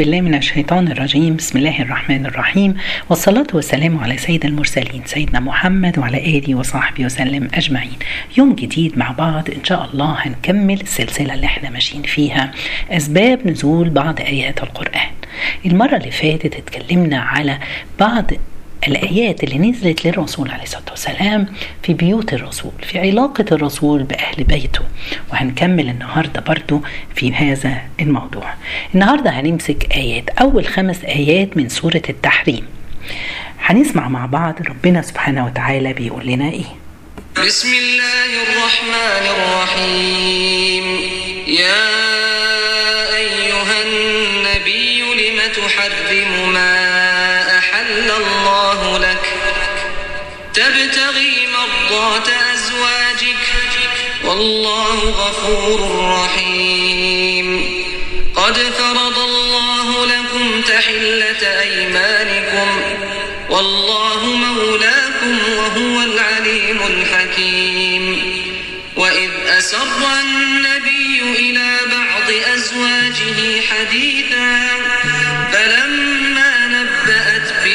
بالله من الشيطان الرجيم. بسم الله الرحمن الرحيم. والصلاة والسلام على سيد المرسلين سيدنا محمد وعلى آله وصحبه وسلم أجمعين. يوم جديد مع بعض. إن شاء الله هنكمل السلسلة اللي إحنا ماشيين فيها. أسباب نزول بعض آيات القرآن. المرة اللي فاتت اتكلمنا على بعض الآيات اللي نزلت للرسول عليه الصلاة والسلام في بيوت الرسول في علاقة الرسول بأهل بيته. وهنكمل النهاردة برضو في هذا الموضوع. النهاردة هنمسك آيات أول خمس آيات من سورة التحريم. هنسمع مع بعض ربنا سبحانه وتعالى بيقول لنا إيه؟ بسم الله الرحمن الرحيم. يا الله لك. تبتغي مرضات أزواجك. والله غفور رحيم. قد فرض الله لكم تحلة أيمانكم. والله مولاكم وهو العليم الحكيم. وإذ أسر النبي إلى بعض أزواجه حديثا فلما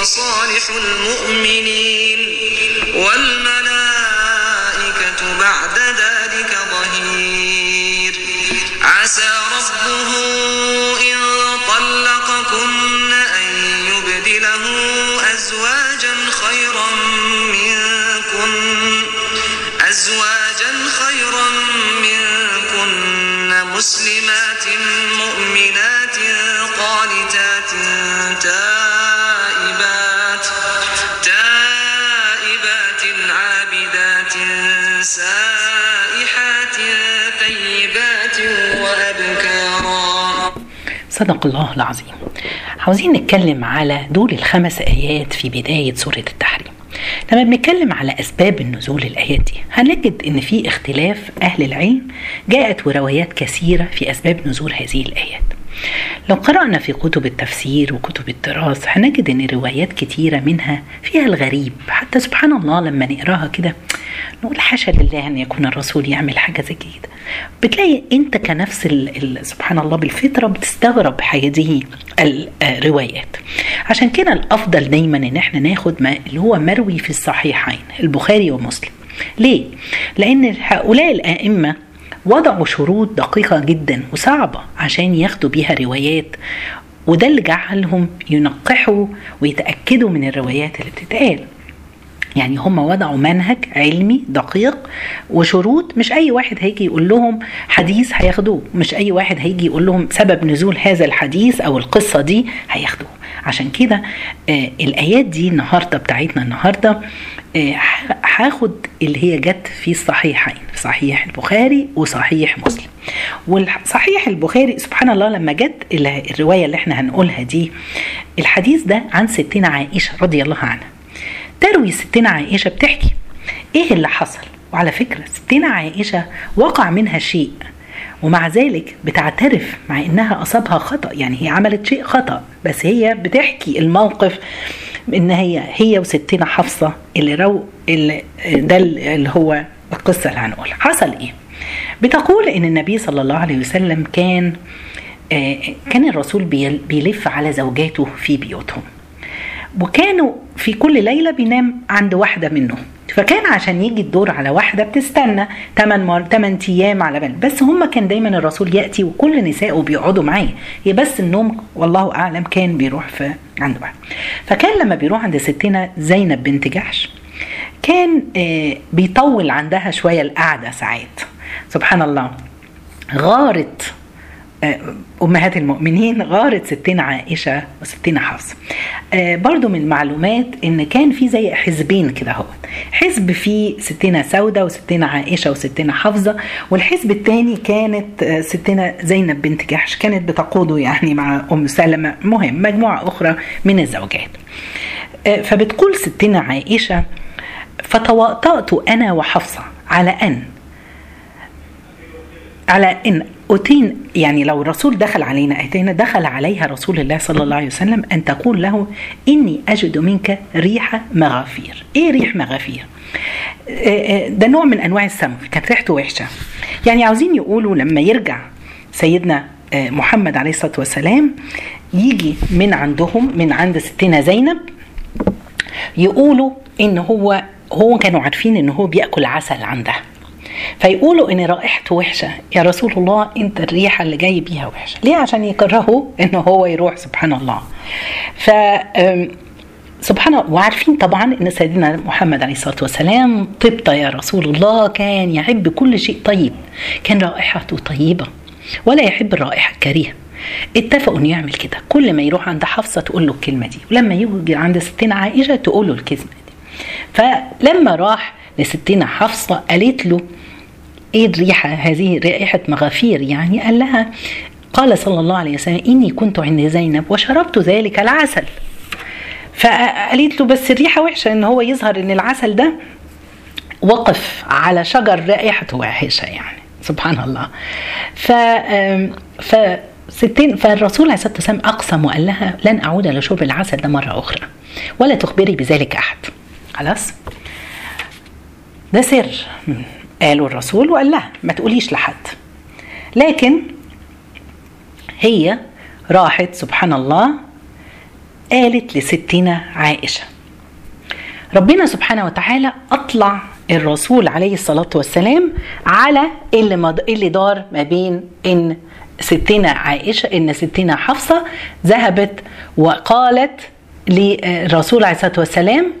وصالح المؤمنين والملائكة صدق الله العظيم. عاوزين نتكلم على دول الخمس آيات في بداية سورة التحريم. لما بنتكلم على أسباب النزول الآيات دي هنجد إن في اختلاف أهل العلم جاءت وروايات كثيرة في أسباب نزول هذه الآيات. لو قرأنا في كتب التفسير وكتب التراث هنجد إن روايات كتيرة منها فيها الغريب. حتى سبحان الله لما نقراها كده نقول حاشا لله أن يكون الرسول يعمل حاجة زي كده. بتلاقي أنت كنفس ال ال سبحان الله بالفطرة بتستغرب هذه الروايات. عشان كده الأفضل دايما إن إحنا ناخد ما اللي هو مروي في الصحيحين البخاري ومسلم. ليه؟ لأن هؤلاء الأئمة وضعوا شروط دقيقة جدا وصعبة عشان ياخدوا بيها روايات وده اللي جعلهم ينقحوا ويتأكدوا من الروايات اللي بتتقال. يعني هم وضعوا منهج علمي دقيق وشروط مش أي واحد هيجي يقول لهم حديث هياخدوه مش أي واحد هيجي يقول لهم سبب نزول هذا الحديث أو القصة دي هياخدوه. عشان كده آه الآيات دي النهارده بتاعتنا النهارده هاخد اللي هي جت في الصحيحين صحيح البخاري وصحيح مسلم. والصحيح البخاري سبحان الله لما جت الرواية اللي إحنا هنقولها دي الحديث ده عن ستنا عائشة رضي الله عنها. تروي ستنا عائشة بتحكي إيه اللي حصل؟ وعلى فكرة ستنا عائشة وقع منها شيء ومع ذلك بتعترف مع إنها أصابها خطأ يعني هي عملت شيء خطأ بس هي بتحكي الموقف إن هي هي وستنا حفصة اللي رو اللي ده اللي هو القصة اللي هنقولها. حصل إيه؟ بتقول إن النبي صلى الله عليه وسلم كان كان الرسول بيلف على زوجاته في بيوتهم. وكانوا في كل ليلة بينام عند واحدة منهم. فكان عشان يجي الدور على واحدة بتستنى 8 مر 8 أيام على بال. بس هم كان دايما الرسول يأتي وكل نسائه بيقعدوا معاه. هي بس النوم والله أعلم كان بيروح في عند واحد. فكان لما بيروح عند ستنا زينب بنت جحش كان بيطول عندها شوية القعدة ساعات. سبحان الله. غارت آه، أمهات المؤمنين غارت ستنا عائشة وستنا حفصة. آه، برضو من المعلومات إن كان في زي حزبين كده أهو. حزب فيه ستنا سودة وستنا عائشة وستنا حفصة والحزب الثاني كانت آه، ستنا زينب بنت جحش كانت بتقوده يعني مع أم سلمة. مهم مجموعة أخرى من الزوجات. فبتقول ستنا عائشة فتواطأت أنا وحفصة على أن على إن أتين يعني لو الرسول دخل علينا أتينا دخل عليها رسول الله صلى الله عليه وسلم أن تقول له إني أجد منك ريح مغافير. إيه ريح مغافير؟ آه، آه، ده نوع من أنواع السم كانت ريحته وحشة. يعني عاوزين يقولوا لما يرجع سيدنا آه، محمد عليه الصلاة والسلام يجي من عندهم من عند ستنا زينب يقولوا إن هو هو كانوا عارفين إن هو بيأكل عسل عندها. فيقولوا إن رائحته وحشة. يا رسول الله إنت الريحة اللي جاي بيها وحشة. ليه؟ عشان يكرهوا ان هو يروح. سبحان الله. ف سبحان الله. وعارفين طبعا إن سيدنا محمد عليه الصلاة والسلام طبطة. يا رسول الله كان يحب كل شيء طيب. كان رائحته طيبة ولا يحب الرائحة الكريهة. اتفقوا إنه يعمل كده. كل ما يروح عند حفصة تقول له الكلمة دي ولما يجي عند ستنا عائشة تقول له الكلمة دي. فلما راح لستنا حفصة قالت له إيه الريحة؟ هذه رائحة مغافير يعني قال لها قال صلى الله عليه وسلم إني كنت عند زينب وشربت ذلك العسل. فقالت له بس الريحة وحشة إن هو يظهر إن العسل ده وقف على شجر رائحته وحشة يعني. سبحان الله. ف ف ستين فالرسول عليه الصلاة والسلام أقسم وقال لها لن أعود لشرب العسل ده مرة أخرى ولا تخبري بذلك أحد. خلاص؟ ده سر. قالوا الرسول وقال لها ما تقوليش لحد. لكن هي راحت سبحان الله قالت لستنا عائشة. ربنا سبحانه وتعالى أطلع الرسول عليه الصلاة والسلام على اللي. اللي دار ما بين إن ستنا عائشة إن ستنا حفصة ذهبت وقالت للرسول عليه الصلاة والسلام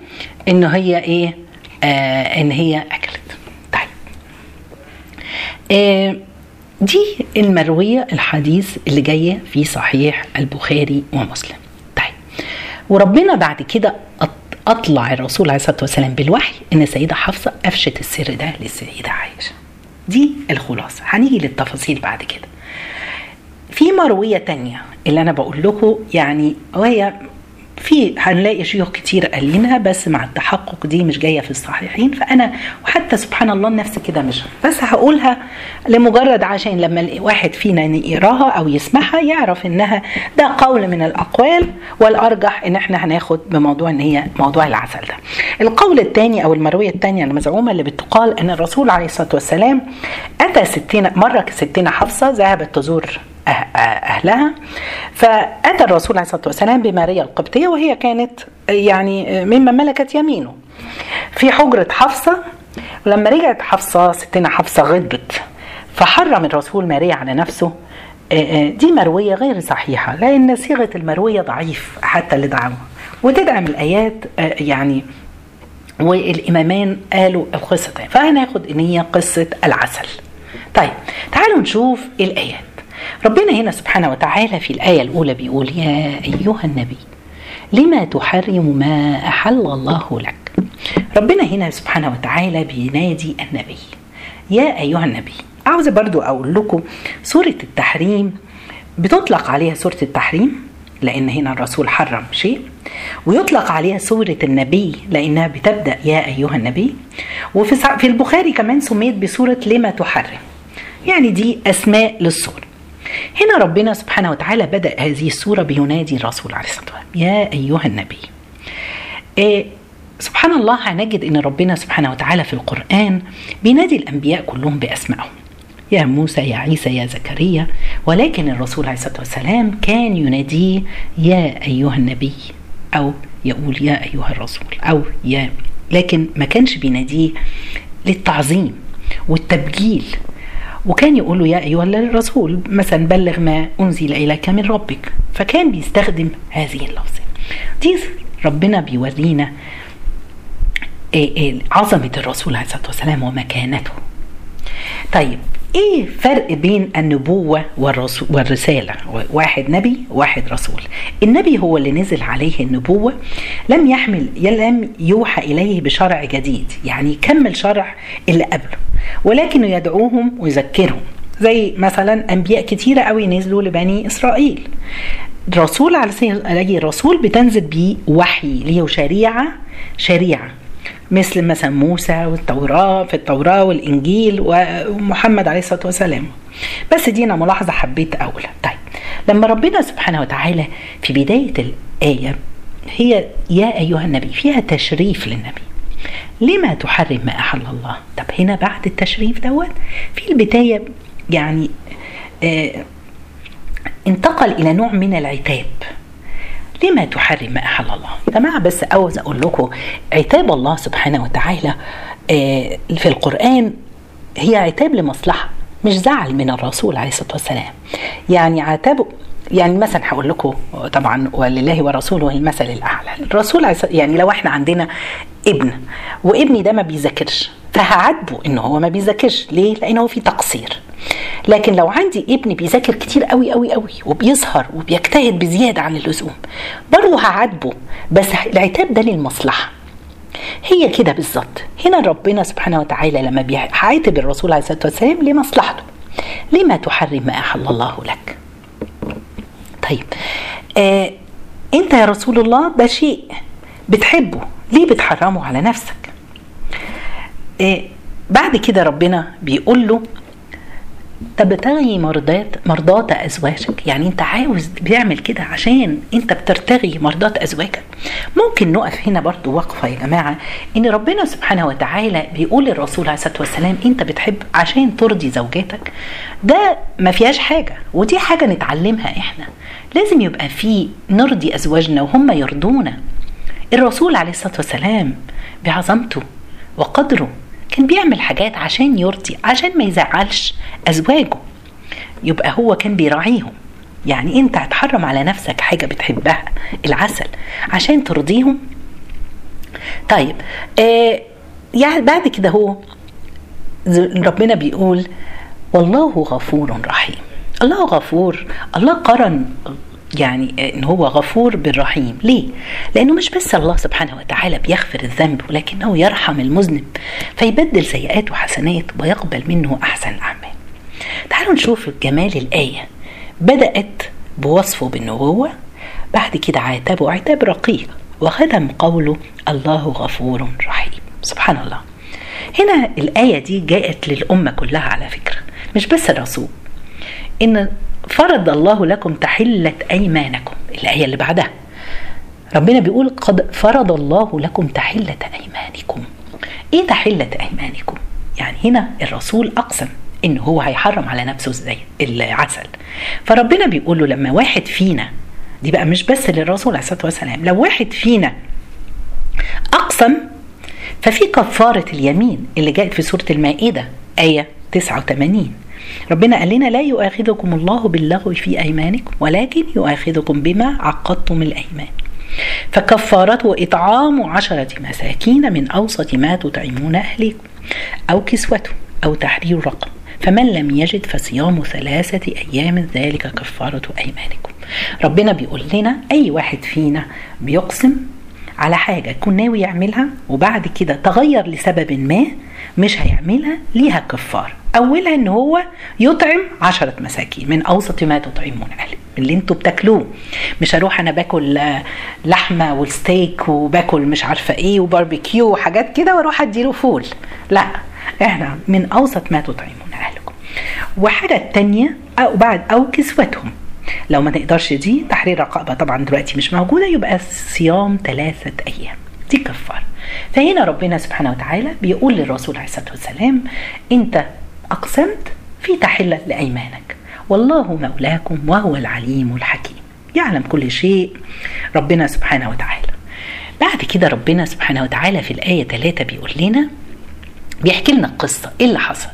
إن هي إيه؟ آه إن هي طيب آه دي المروية الحديث اللي جاية في صحيح البخاري ومسلم. طيب وربنا بعد كده أطلع الرسول عليه الصلاة والسلام بالوحي إن السيده حفصة افشت السر ده للسيدة عائشة. دي الخلاصة. هنيجي للتفاصيل بعد كده. في مروية تانية اللي أنا بقول لكم يعني وهي في هنلاقي شيوخ كتير قالينها بس مع التحقق دي مش جاية في الصحيحين فأنا وحتى سبحان الله النفس كده مش بس هقولها لمجرد عشان لما واحد فينا يقراها أو يسمعها يعرف إنها ده قول من الأقوال والأرجح إن إحنا هناخد بموضوع إن هي موضوع العسل ده. القول الثاني أو المروية الثانية المزعومة اللي بتقال إن الرسول عليه الصلاة والسلام أتى ستين مره ستنا حفصة ذهبت تزور أهلها. فأتى الرسول عليه الصلاة والسلام بماريا القبطية وهي كانت يعني مما ملكت يمينه. في حجرة حفصة ولما رجعت حفصة ستنا حفصة غضبت. فحرم الرسول ماريا على نفسه. دي مروية غير صحيحة لأن صيغة المروية ضعيف حتى لدعوة. وتدعم الآيات يعني والإمامان قالوا القصة دي فهناخد ان هي قصة العسل. طيب تعالوا نشوف الآيات. ربنا هنا سبحانه وتعالى في الآية الأولى بيقول يا أيها النبي لما تحرم ما أحل الله لك؟ ربنا هنا سبحانه وتعالى بينادي النبي يا أيها النبي عاوز برضو أقول لكم سورة التحريم بتطلق عليها سورة التحريم؟ لأن هنا الرسول حرم شيء. ويطلق عليها سورة النبي لأنها بتبدأ يا أيها النبي وفي في البخاري كمان سميت بسورة لما تحرم يعني دي أسماء للسورة. هنا ربنا سبحانه وتعالى بدأ هذه السورة بينادي الرسول عليه الصلاة والسلام يا أيها النبي. إيه سبحان الله هنجد إن ربنا سبحانه وتعالى في القرآن بينادي الأنبياء كلهم بأسمائهم. يا موسى يا عيسى يا زكريا. ولكن الرسول عليه الصلاة والسلام كان يناديه يا أيها النبي. أو يقول يا أيها الرسول. أو يا. لكن ما كانش بيناديه للتعظيم والتبجيل وكان يقول له يا أيها الرسول مثلا بلغ ما أنزل إليك من ربك. فكان بيستخدم هذه اللفظة. دي ربنا بيورينا عظمة الرسول عليه الصلاة والسلام ومكانته. طيب إيه فرق بين النبوة والرسالة؟ واحد نبي واحد رسول. النبي هو اللي نزل عليه النبوة لم يحمل لم يوحى إليه بشرع جديد يعني يكمل شرع اللي قبله ولكنه يدعوهم ويذكرهم. زي مثلا أنبياء كتيرة قوي نزلوا لبني إسرائيل. الرسول عليه الرسول بتنزل بيه وحي ليه شريعة شريعة. مثل مثلا موسى والتوراة في التوراة والإنجيل ومحمد عليه الصلاة والسلام. بس دي أنا ملاحظة حبيت أقولها. طيب لما ربنا سبحانه وتعالى في بداية الآية هي يا أيها النبي فيها تشريف للنبي. لما تحرم ما أحل الله؟ طب هنا بعد التشريف دوت في البداية يعني آه انتقل إلى نوع من العتاب. لما تحرم ما أحل الله. جماعة بس عاوز أقول لكم عتاب الله سبحانه وتعالى آه في القرآن هي عتاب لمصلحة مش زعل من الرسول عليه الصلاة والسلام. يعني عتابه يعني مثلا هقول لكم طبعا ولله ورسوله المثل الأعلى. الرسول يعني لو إحنا عندنا ابن وابني ده ما بيذاكرش فهعاتبه إن هو ما بيذاكرش. ليه؟ لأنه في تقصير. لكن لو عندي ابن بيذاكر كتير قوي قوي قوي وبيسهر وبيجتهد بزيادة عن اللزوم برضه هعاتبه. بس العتاب ده للمصلحة. هي كده بالظبط. هنا ربنا سبحانه وتعالى لما بيعاتب الرسول عليه الصلاة والسلام لمصلحته. لما تحرم ما أحل الله لك؟ طيب. آه انت يا رسول الله ده شيء بتحبه. ليه بتحرمه على نفسك؟ آه بعد كده ربنا بيقول له تبتغي مرضات مرضات أزواجك. يعني أنت عاوز بيعمل كده عشان أنت بترتغي مرضات أزواجك. ممكن نقف هنا برضو وقفة يا جماعة. إن ربنا سبحانه وتعالى بيقول للرسول عليه الصلاة والسلام أنت بتحب عشان ترضي زوجاتك. ده ما فيهاش حاجة ودي حاجة نتعلمها إحنا. لازم يبقى في نرضي أزواجنا وهم يرضونا. الرسول عليه الصلاة والسلام بعظمته وقدره كان بيعمل حاجات عشان يرضي عشان ما يزعلش أزواجه. يبقى هو كان بيراعيهم. يعني انت هتحرم على نفسك حاجة بتحبها العسل عشان ترضيهم. طيب آه يعني بعد كده هو ربنا بيقول والله غفور رحيم. الله غفور الله قرن يعني إن هو غفور بالرحيم. ليه؟ لأنه مش بس الله سبحانه وتعالى بيغفر الذنب ولكنه يرحم المذنب فيبدل سيئاته حسنات ويقبل منه أحسن الاعمال تعالوا نشوف جمال الآية. بدأت بوصفه بالنبوة بعد كده عاتبه عتاب رقيق وختم قوله الله غفور رحيم. سبحان الله. هنا الآية دي جاءت للأمة كلها على فكرة مش بس الرسول. إن فرض الله لكم تحلة أيمانكم الآية اللي بعدها. ربنا بيقول قد فرض الله لكم تحلة أيمانكم. إيه تحلة أيمانكم؟ يعني هنا الرسول أقسم إن هو هيحرم على نفسه إزاي العسل. فربنا بيقول له لما واحد فينا دي بقى مش بس للرسول عليه الصلاة والسلام لو واحد فينا أقسم ففي كفارة اليمين اللي جاءت في سورة المائدة آية 89 ربنا قال لنا لا يؤاخذكم الله باللغو في أيمانكم ولكن يؤاخذكم بما عقدتم الأيمان. فكفارته إطعام عشرة مساكين من أوسط ما تطعمون أهليكم أو كسوته أو تحرير رقم. فمن لم يجد فصيام ثلاثة أيام ذلك كفارة أيمانكم. ربنا بيقول لنا أي واحد فينا بيقسم على حاجة يكون ناوي يعملها وبعد كده تغير لسبب ما مش هيعملها ليها كفارة. أولها إن هو يطعم عشرة مساكين من أوسط ما تطعمون أهل اللي أنتوا بتاكلوه. مش هروح أنا باكل لحمة والستيك وباكل مش عارفة إيه وباربيكيو وحاجات كده وأروح أديله فول. لا إحنا من أوسط ما تطعمون أهلكم. وحاجه التانية أو بعد أو كسوتهم. لو ما نقدرش دي تحرير رقابة طبعا دلوقتي مش موجودة يبقى صيام ثلاثة أيام. دي كفارة. فهنا ربنا سبحانه وتعالى بيقول للرسول عليه الصلاة والسلام أنت أقسمت في تحلة لأيمانك. والله مولاكم وهو العليم الحكيم. يعلم كل شيء ربنا سبحانه وتعالى. بعد كده ربنا سبحانه وتعالى في الآية 3 بيقول لنا بيحكي لنا القصة إيه اللي حصل.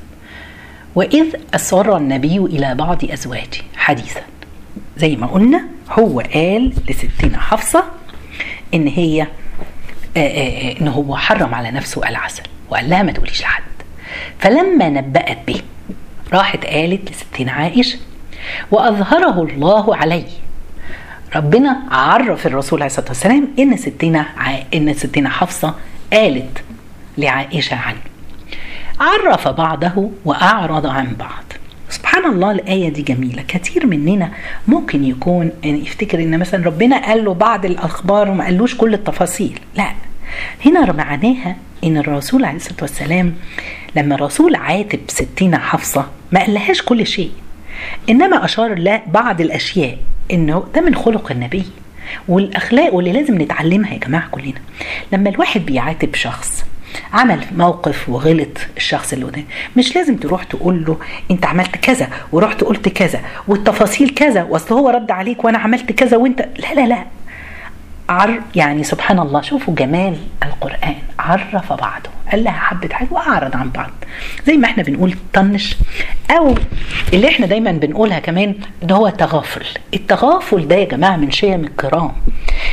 وإذ أسر النبي إلى بعض أزواجه حديثا. زي ما قلنا هو قال لستنا حفصة إن هي آآ آآ إن هو حرم على نفسه العسل وقال لها ما تقوليش لحد. فلما نبأت به راحت قالت لستنا عائشة وأظهره الله عليه ربنا عرف الرسول عليه الصلاة والسلام إن ستنا. إن ستنا حفصة قالت لعائشة عنه. عرف بعضه وأعرض عن بعض. سبحان الله الآية دي جميلة. كتير مننا ممكن يكون يعني يفتكر إن مثلا ربنا قال له بعض الأخبار وما قالوش كل التفاصيل. لأ هنا معناها إن الرسول عليه الصلاة والسلام لما الرسول عاتب ستنا حفصة ما قالهاش كل شيء إنما أشار لبعض الأشياء إنه ده من خلق النبي والأخلاق واللي لازم نتعلمها يا جماعة كلنا. لما الواحد بيعاتب شخص عمل موقف وغلط الشخص اللي قدام مش لازم تروح تقول له أنت عملت كذا ورحت قلت كذا والتفاصيل كذا وأصل هو رد عليك وأنا عملت كذا وأنت لا لا لا. عر يعني سبحان الله شوفوا جمال القرآن. عرف بعضه قال لها حبة حاجة وأعرض عن بعض. زي ما إحنا بنقول طنش أو اللي إحنا دايما بنقولها كمان اللي هو تغافل. التغافل ده يا جماعة من شيم الكرام.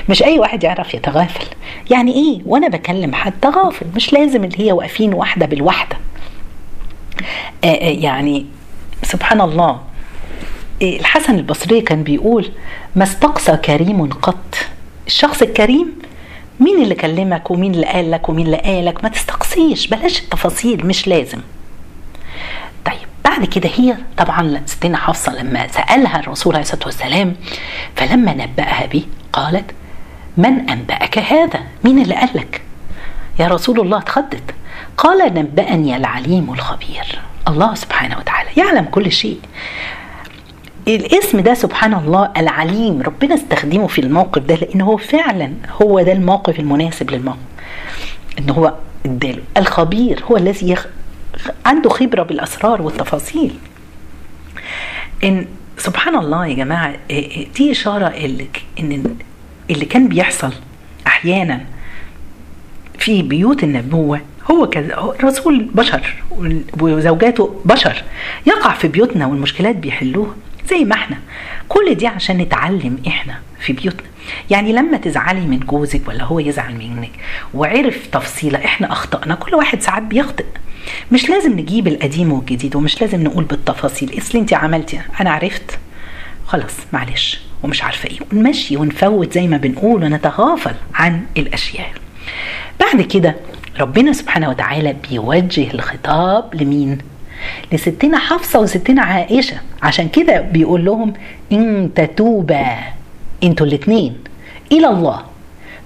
مش أي واحد يعرف يتغافل. يعني إيه؟ وأنا بكلم حد تغافل. مش لازم اللي هي واقفين واحدة بالواحدة. آه آه يعني سبحان الله. الحسن البصري كان بيقول ما استقصى كريم قط. الشخص الكريم مين اللي كلمك ومين اللي قال لك ومين اللي قالك؟ ما تستقصيش بلاش التفاصيل مش لازم. طيب بعد كده هي طبعا ستنا حفصة لما سألها الرسول عليه الصلاة والسلام فلما نبأها به قالت من أنبأك هذا؟ مين اللي قال لك؟ يا رسول الله اتخضت. قال نبأني العليم الخبير. الله سبحانه وتعالى يعلم كل شيء. الاسم ده سبحان الله العليم ربنا استخدمه في الموقف ده لأن هو فعلا هو ده الموقف المناسب للموقف. إن هو اداله. الخبير هو الذي يخ... عنده خبرة بالأسرار والتفاصيل. إن سبحان الله يا جماعة دي إشارة اللي إن اللي كان بيحصل أحيانا في بيوت النبوة هو كذا الرسول بشر وزوجاته بشر. يقع في بيوتنا والمشكلات بيحلوها. زي ما إحنا. كل دي عشان نتعلم إحنا في بيوتنا. يعني لما تزعلي من جوزك ولا هو يزعل منك وعرف تفصيلة إحنا أخطأنا. كل واحد ساعات بيخطئ. مش لازم نجيب القديم والجديد ومش لازم نقول بالتفاصيل. اصل انت عملتي أنا عرفت. خلاص معلش. ومش عارفة إيه. ونمشي ونفوت زي ما بنقول ونتغافل عن الأشياء. بعد كده ربنا سبحانه وتعالى بيوجه الخطاب لمين؟ لستنا حفصة وستنا عائشة. عشان كده بيقول لهم إن تتوبا. أنتوا الاتنين. إلى الله.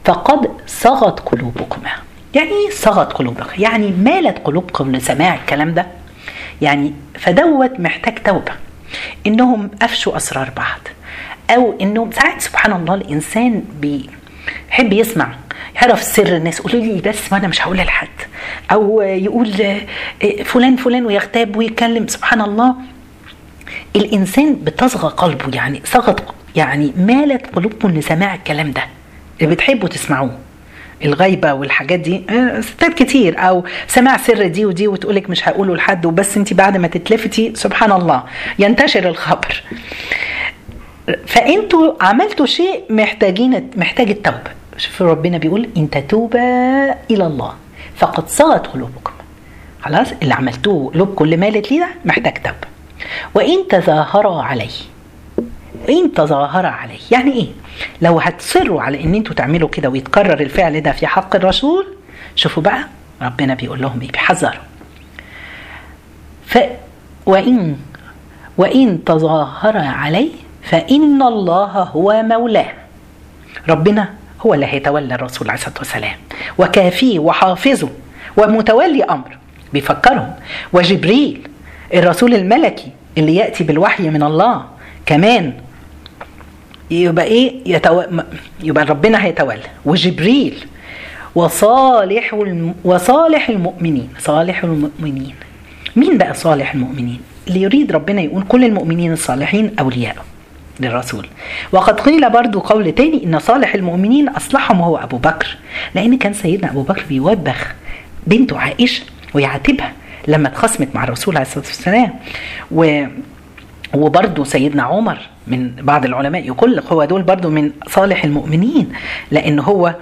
فقد صغت قلوبكما. يعني إيه صغت قلوبك يعني مالت قلوبكم لسماع الكلام ده؟ يعني فدوت محتاج توبة. إنهم افشوا أسرار بعض. أو إنه ساعات سبحان الله الإنسان بيحب يسمع يعرف سر الناس قولوا لي بس ما أنا مش هقولها لحد. أو يقول فلان فلان ويغتاب ويتكلم سبحان الله. الإنسان بتصغى قلبه يعني صغت يعني مالت قلوبكم لسماع الكلام ده. اللي بتحبوا تسمعوه. الغيبة والحاجات دي ستات كتير. أو سماع سر دي ودي وتقولك مش هقوله لحد وبس أنت بعد ما تتلفتي سبحان الله ينتشر الخبر. فأنتوا عملتوا شيء محتاجين محتاج التوبة. شوف ربنا بيقول إن تتوبا إلى الله. فقد صغت قلوبكم. خلاص؟ اللي عملتوه قلوبكم اللي مالت ليه ده محتاج توبة وإن تظاهرا عليه. إن تظاهر عليه. يعني إيه؟ لو هتصروا على إن أنتوا تعملوا كده ويتكرر الفعل ده في حق الرسول شوفوا بقى ربنا بيقول لهم إيه؟ بيحذروا. ف وإن وإن تظاهر عليه فإن الله هو مولاه. ربنا هو اللي هيتولى الرسول عليه الصلاة والسلام. وكافيه وحافظه ومتولي أمر. بيفكرهم وجبريل الرسول الملكي اللي يأتي بالوحي من الله. كمان يبقى إيه؟ يتو... يبقى ربنا هيتولى. وجبريل. وصالح الم... وصالح المؤمنين. صالح المؤمنين. مين بقى صالح المؤمنين؟ اللي يريد ربنا يقول كل المؤمنين الصالحين أولياءه. للرسول. وقد قيل برضو قول تاني إن صالح المؤمنين أصلحهم هو أبو بكر لأن كان سيدنا أبو بكر بيوبخ بنته عائشة ويعاتبها لما اتخاصمت مع الرسول عليه الصلاة والسلام. و وبرضه سيدنا عمر من بعض العلماء يقول هو دول برضه من صالح المؤمنين لأن هو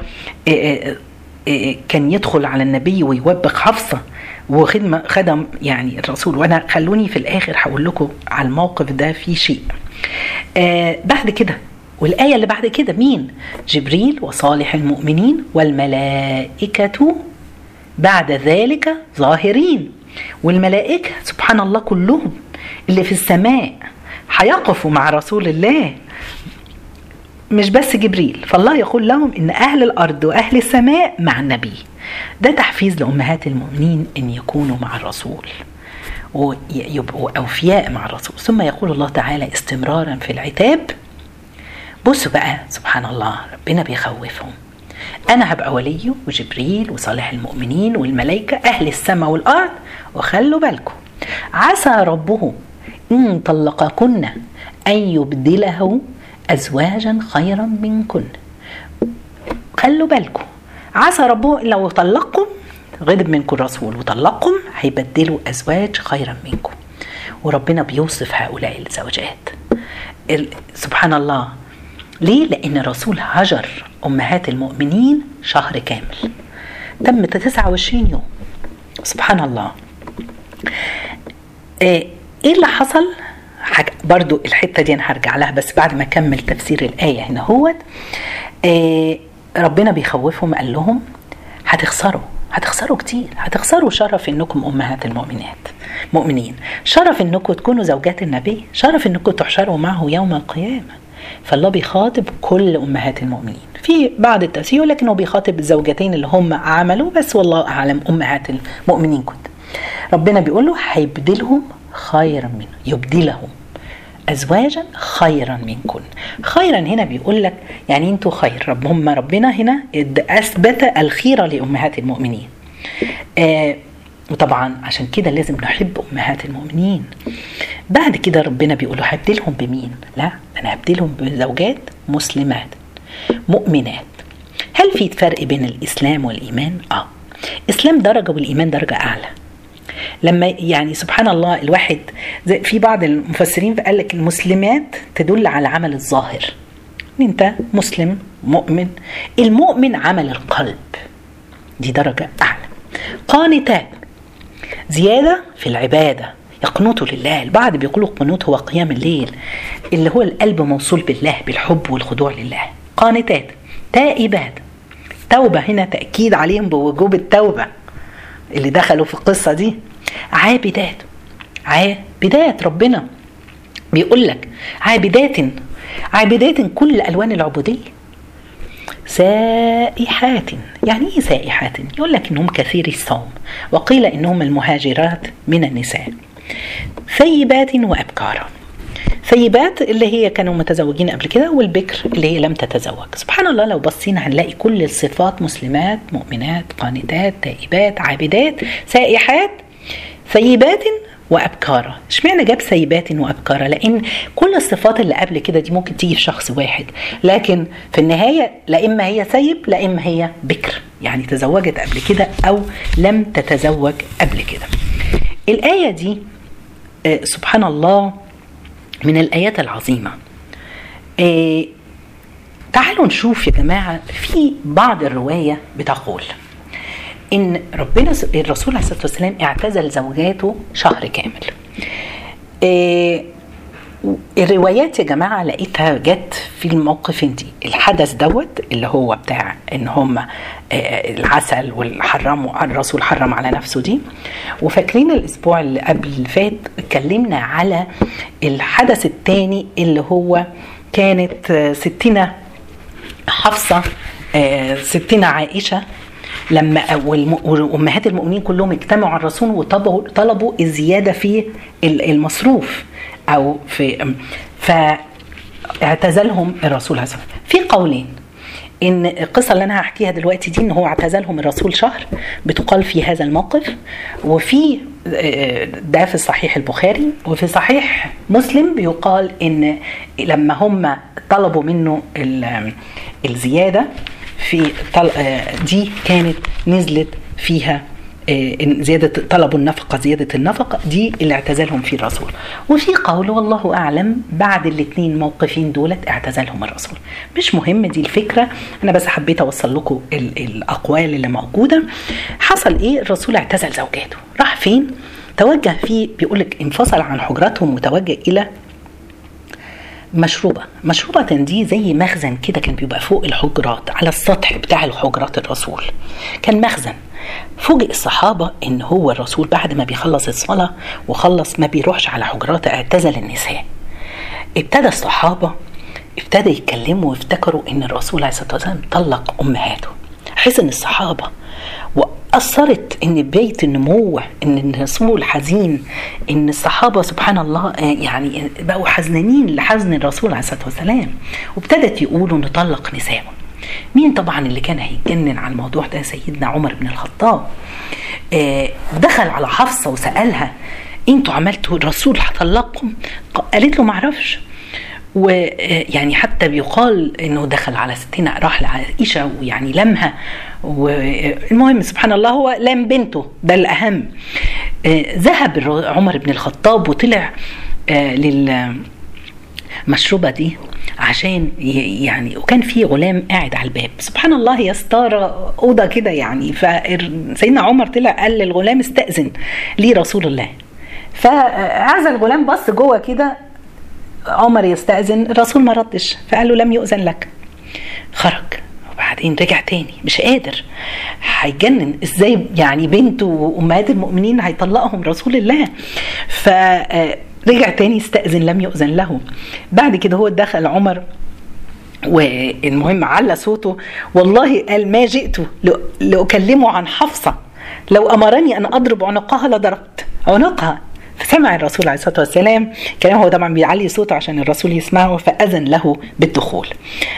كان يدخل على النبي ويوبخ حفصة وخدمه خدم يعني الرسول. وأنا خلوني في الآخر هقول لكم على الموقف ده في شيء. آه بعد كده والآية اللي بعد كده مين؟ جبريل وصالح المؤمنين والملائكة بعد ذلك ظاهرين. والملائكة سبحان الله كلهم اللي في السماء هيقفوا مع رسول الله. مش بس جبريل فالله يقول لهم إن أهل الأرض وأهل السماء مع النبي. ده تحفيز لأمهات المؤمنين إن يكونوا مع الرسول ويبقوا أوفياء مع الرسول. ثم يقول الله تعالى استمرارا في العتاب. بصوا بقى سبحان الله ربنا بيخوفهم. أنا هبقى وليه وجبريل وصالح المؤمنين والملائكة أهل السماء والأرض وخلوا بالكم. عسى ربه إن طلقكن أن يبدله ازواجا خيرا منكن خلوا بالكم عسى ربه لو طلقكم غضب منكم الرسول وطلقكم هيبدلوا أزواج خيرا منكم. وربنا بيوصف هؤلاء الزوجات ال- سبحان الله ليه؟ لأن الرسول هجر أمهات المؤمنين شهر كامل. تم 29 يوم. سبحان الله إيه اللي حصل؟ حاج... برضو الحتة دي أنا هرجع لها بس بعد ما أكمل تفسير الآية هنا هوت آه، ربنا بيخوفهم قال لهم هتخسروا هتخسروا كتير هتخسروا شرف إنكم أمهات المؤمنات. مؤمنين شرف إنكم تكونوا زوجات النبي شرف إنكم تحشروا معه يوم القيامة. فالله بيخاطب كل أمهات المؤمنين. في بعض التفسير يقول لك انه بيخاطب الزوجتين اللي هم عملوا بس والله أعلم أمهات المؤمنين كنت. ربنا بيقول له هيبدلهم خيرا منه يبدلهم ازواجا خيرا منكن. خيرا هنا بيقول لك يعني أنتوا خير. رب هم ربنا هنا أثبت الخيره لأمهات المؤمنين. آه وطبعا عشان كده لازم نحب أمهات المؤمنين. بعد كده ربنا بيقول له هبدلهم بمين؟ لا أنا هبدلهم بزوجات مسلمات مؤمنات. هل في فرق بين الإسلام والإيمان؟ آه. إسلام درجة والإيمان درجة أعلى. لما يعني سبحان الله الواحد زي في بعض المفسرين قال لك المسلمات تدل على عمل الظاهر. ان انت مسلم مؤمن المؤمن عمل القلب. دي درجة أعلى. قانتات زيادة في العبادة. يقنطوا لله. البعض بيقولوا القنوت هو قيام الليل اللي هو القلب موصول بالله بالحب والخضوع لله. قانتات تائبات. توبة هنا تأكيد عليهم بوجوب التوبة اللي دخلوا في القصة دي. عابدات عابدات ربنا. بيقول لك عابدات عابدات كل ألوان العبودية. سائحات يعني إيه سائحات؟ يقول لك إنهم كثير الصوم وقيل إنهم المهاجرات من النساء. ثيبات وابكارا ثيبات اللي هي كانوا متزوجين قبل كده والبكر اللي هي لم تتزوج. سبحان الله لو بصينا هنلاقي كل الصفات مسلمات مؤمنات قانتات تائبات عابدات سائحات ثيبات وابكارا اشمعنى جاب سيبات وابكارا لأن كل الصفات اللي قبل كده دي ممكن تيجي في شخص واحد. لكن في النهاية لا إما هي سيب لا إما هي بكر. يعني تزوجت قبل كده أو لم تتزوج قبل كده. الآية دي آه سبحان الله من الآيات العظيمة. آه تعالوا نشوف يا جماعة في بعض الرواية بتقول إن ربنا الرسول عليه الصلاة والسلام اعتزل زوجاته شهر كامل. إيه الروايات يا جماعة لقيتها جت في الموقف دي الحدث دوت اللي هو بتاع إن هم العسل والحرموا الرسول حرم على نفسه دي وفاكرين الأسبوع اللي قبل اللي فات اتكلمنا على الحدث الثاني اللي هو كانت ستنا حفصة ستنا عائشة لما وامهات المؤمنين كلهم اجتمعوا على الرسول وطلبوا طلبوا الزيادة في المصروف أو في فاعتزلهم الرسول عليه في قولين. إن القصة اللي أنا هحكيها دلوقتي دي إن هو اعتزلهم الرسول شهر بتقال في هذا الموقف وفي ده في صحيح البخاري وفي صحيح مسلم بيقال إن لما هم طلبوا منه الزيادة في دي كانت نزلت فيها آه، زيادة طلبوا النفقة زيادة النفقة دي اللي اعتزلهم فيه الرسول. وفي قول والله أعلم بعد الاثنين موقفين دولت اعتزلهم الرسول. مش مهم دي الفكرة. أنا بس حبيت أوصل لكم ال- الأقوال اللي موجودة. حصل إيه؟ الرسول اعتزل زوجاته. راح فين؟ توجه فيه بيقولك انفصل عن حجراتهم وتوجه إلى مشروبة. مشروبة دي زي مخزن كده كان بيبقى فوق الحجرات على السطح بتاع الحجرات الرسول. كان مخزن. فوجئ الصحابة إن هو الرسول بعد ما بيخلص الصلاة وخلص ما بيروحش على حجراته اعتزل النساء. ابتدى الصحابة ابتدى يتكلموا وافتكروا إن الرسول عليه الصلاة والسلام طلق أمهاته. حزن الصحابة وأثرت إن بيت النمو إن الرسول حزين إن الصحابة سبحان الله آه، يعني بقوا حزنانين لحزن الرسول عليه الصلاة والسلام. وابتدت يقولوا نطلق نساء مين طبعا اللي كان هيتجنن على الموضوع ده؟ سيدنا عمر بن الخطاب. آه، دخل على حفصة وسألها أنتوا عملتوا الرسول هطلقكم قالت له معرفش ويعني حتى بيقال إنه دخل على ستنا راح لعائشة ويعني لمها. والمهم سبحان الله هو لم بنته ده الاهم آه، ذهب عمر بن الخطاب وطلع آه، لل مشروبة دي عشان يعني وكان في غلام قاعد على الباب. سبحان الله يا ستارة أوضة كده يعني فسيدنا عمر طلع قال للغلام استأذن لي رسول الله. فهذا الغلام بص جوه كده عمر يستأذن الرسول ما ردش فقال له لم يؤذن لك. خرج وبعدين رجع تاني مش قادر. هيجنن إزاي يعني بنته وأمهات المؤمنين هيطلقهم رسول الله؟ فرجع تاني استأذن لم يؤذن له. بعد كده هو دخل عمر والمهم على صوته والله قال ما جئت لأ- لأكلمه عن حفصة. لو أمرني أن أضرب عنقها لضربت. عنقها. فسمع الرسول عليه الصلاة والسلام كلام هو طبعا بيعلي صوته عشان الرسول يسمعه فأذن له بالدخول.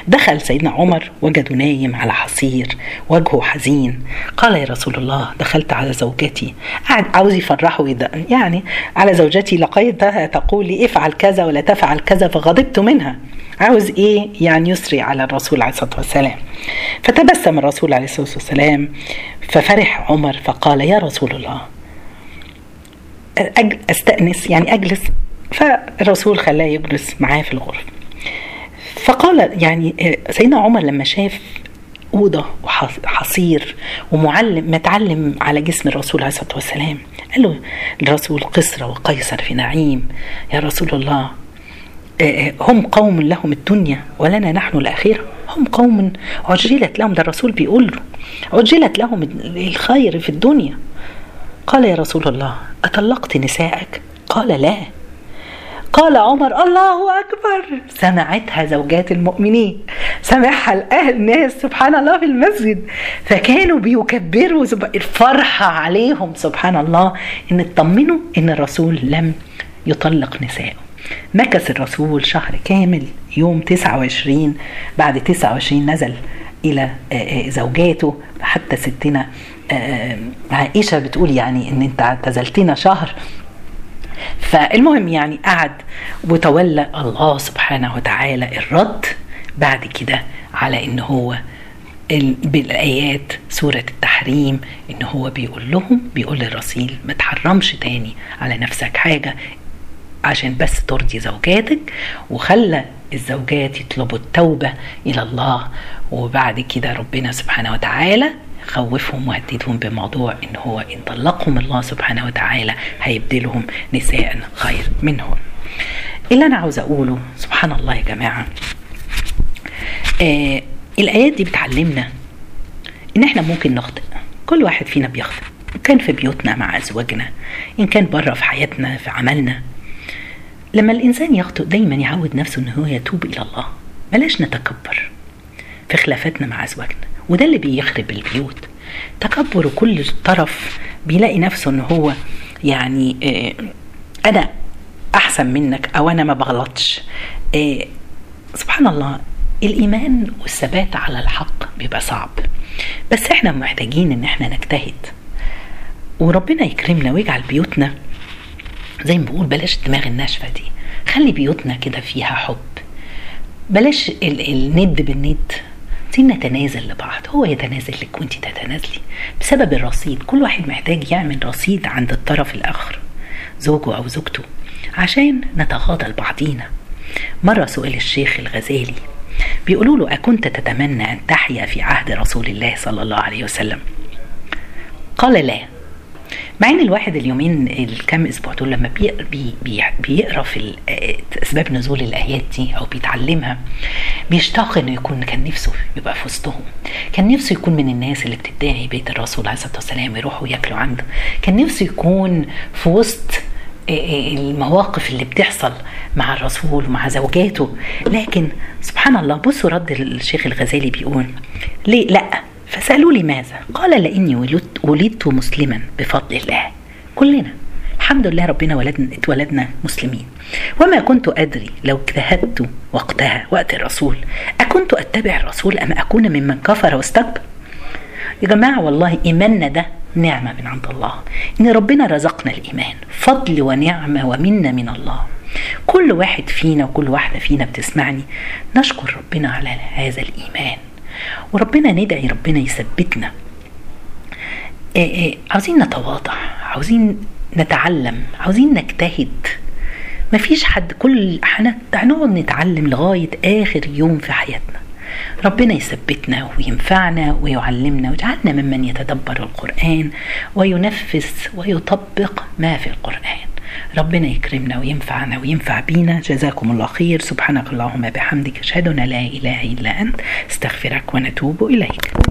دخل سيدنا عمر وجده نايم على حصير وجهه حزين. قال يا رسول الله دخلت على زوجتي. قاعد عاوز يفرحه يعني على زوجتي لقيتها تقول لي افعل كذا ولا تفعل كذا فغضبت منها. عاوز إيه؟ يعني يسري على الرسول عليه الصلاة والسلام. فتبسم الرسول عليه الصلاة والسلام ففرح عمر فقال يا رسول الله أستأنس يعني أجلس. فالرسول خلاه يجلس معاه في الغرفة. فقال يعني آه، سيدنا عمر لما شاف أوضة وحصير ومعلم متعلم على جسم الرسول عليه الصلاة والسلام قال له الرسول قسرة وقيصر في نعيم. يا رسول الله آه، هم قوم لهم الدنيا ولنا نحن الآخرة. هم قوم عجلت لهم ده الرسول بيقول له عجلت لهم الخير في الدنيا. قال يا رسول الله أطلقت نساءك قال لا. قال عمر الله أكبر. سمعتها زوجات المؤمنين. سمعها الأهل الناس سبحان الله في المسجد. فكانوا بيكبروا الفرحة عليهم سبحان الله إن اطمنوا إن الرسول لم يطلق نساءه مكث الرسول شهر كامل يوم 29 بعد 29 نزل إلى آه، آه، زوجاته حتى ستنا. عائشة بتقول يعني إن أنت اعتزلتنا شهر. فالمهم يعني قعد وتولى الله سبحانه وتعالى الرد بعد كده على إن هو ال- بالآيات سورة التحريم إن هو بيقول لهم بيقول للرسول ما تحرمش تاني على نفسك حاجة عشان بس ترضي زوجاتك. وخلى الزوجات يطلبوا التوبة إلى الله. وبعد كده ربنا سبحانه وتعالى خوفهم وهددهم بموضوع إن هو إن طلقهم الله سبحانه وتعالى هيبدلهم نساء خير منهم. اللي أنا عاوز أقوله سبحان الله يا جماعة آه الآيات دي بتعلمنا إن إحنا ممكن نخطئ. كل واحد فينا بيخطئ إن كان في بيوتنا مع أزواجنا إن كان بره في حياتنا في عملنا. لما الإنسان يخطئ دايما يعود نفسه إن هو يتوب إلى الله. بلاش نتكبر في خلافاتنا مع أزواجنا. وده اللي بيخرب البيوت. تكبر كل طرف بيلاقي نفسه إن هو يعني آه أنا أحسن منك أو أنا ما بغلطش. آه سبحان الله الإيمان والثبات على الحق بيبقى صعب. بس إحنا محتاجين إن إحنا نجتهد. وربنا يكرمنا ويجعل بيوتنا زي ما بقول بلاش الدماغ الناشفة دي. خلي بيوتنا كده فيها حب. بلاش ال- الند بالند. نتنازل لبعض. هو يتنازل لك وانت تتنازلي. بسبب الرصيد. كل واحد محتاج يعمل رصيد عند الطرف الآخر. زوجه أو زوجته. عشان نتغاضى لبعضينا. مرة سئل الشيخ الغزالي. بيقولوا له أكنت تتمنى أن تحيا في عهد رسول الله صلى الله عليه وسلم؟ قال لا. مع إن الواحد اليومين الكام أسبوع دول لما بيقرا بي بي بيقرأ في أسباب نزول الآيات دي أو بيتعلمها بيشتاق إنه يكون كان نفسه يبقى في وسطهم. كان نفسه يكون من الناس اللي بتدعي بيت الرسول عليه الصلاة والسلام ويروحوا ياكلوا عنده. كان نفسه يكون في وسط المواقف اللي بتحصل مع الرسول ومع زوجاته. لكن سبحان الله بصوا رد الشيخ الغزالي بيقول ليه لأ؟ فسألوا لماذا؟ قال لإني ولدت, ولدت مسلما بفضل الله. كلنا. الحمد لله ربنا ولدنا اتولدنا مسلمين. وما كنت أدري لو اجتهدت وقتها وقت الرسول. أكنت أتبع الرسول أم أكون ممن كفر واستكبر؟ يا جماعة والله إيماننا ده نعمة من عند الله. إن ربنا رزقنا الإيمان. فضل ونعمة ومنة من الله. كل واحد فينا وكل واحدة فينا بتسمعني. نشكر ربنا على هذا الإيمان. وربنا ندعي ربنا يثبتنا. إيه إيه عاوزين نتواضع عاوزين نتعلم عاوزين نجتهد. مفيش حد كل هنقعد نتعلم لغاية آخر يوم في حياتنا. ربنا يثبتنا وينفعنا ويعلمنا ويجعلنا ممن يتدبر القرآن وينفذ ويطبق ما في القرآن. ربنا يكرمنا وينفعنا وينفع بينا. جزاكم الله خير. سبحانك اللهم بحمدك أشهد أن لا إله إلا أنت أستغفرك ونتوب إليك.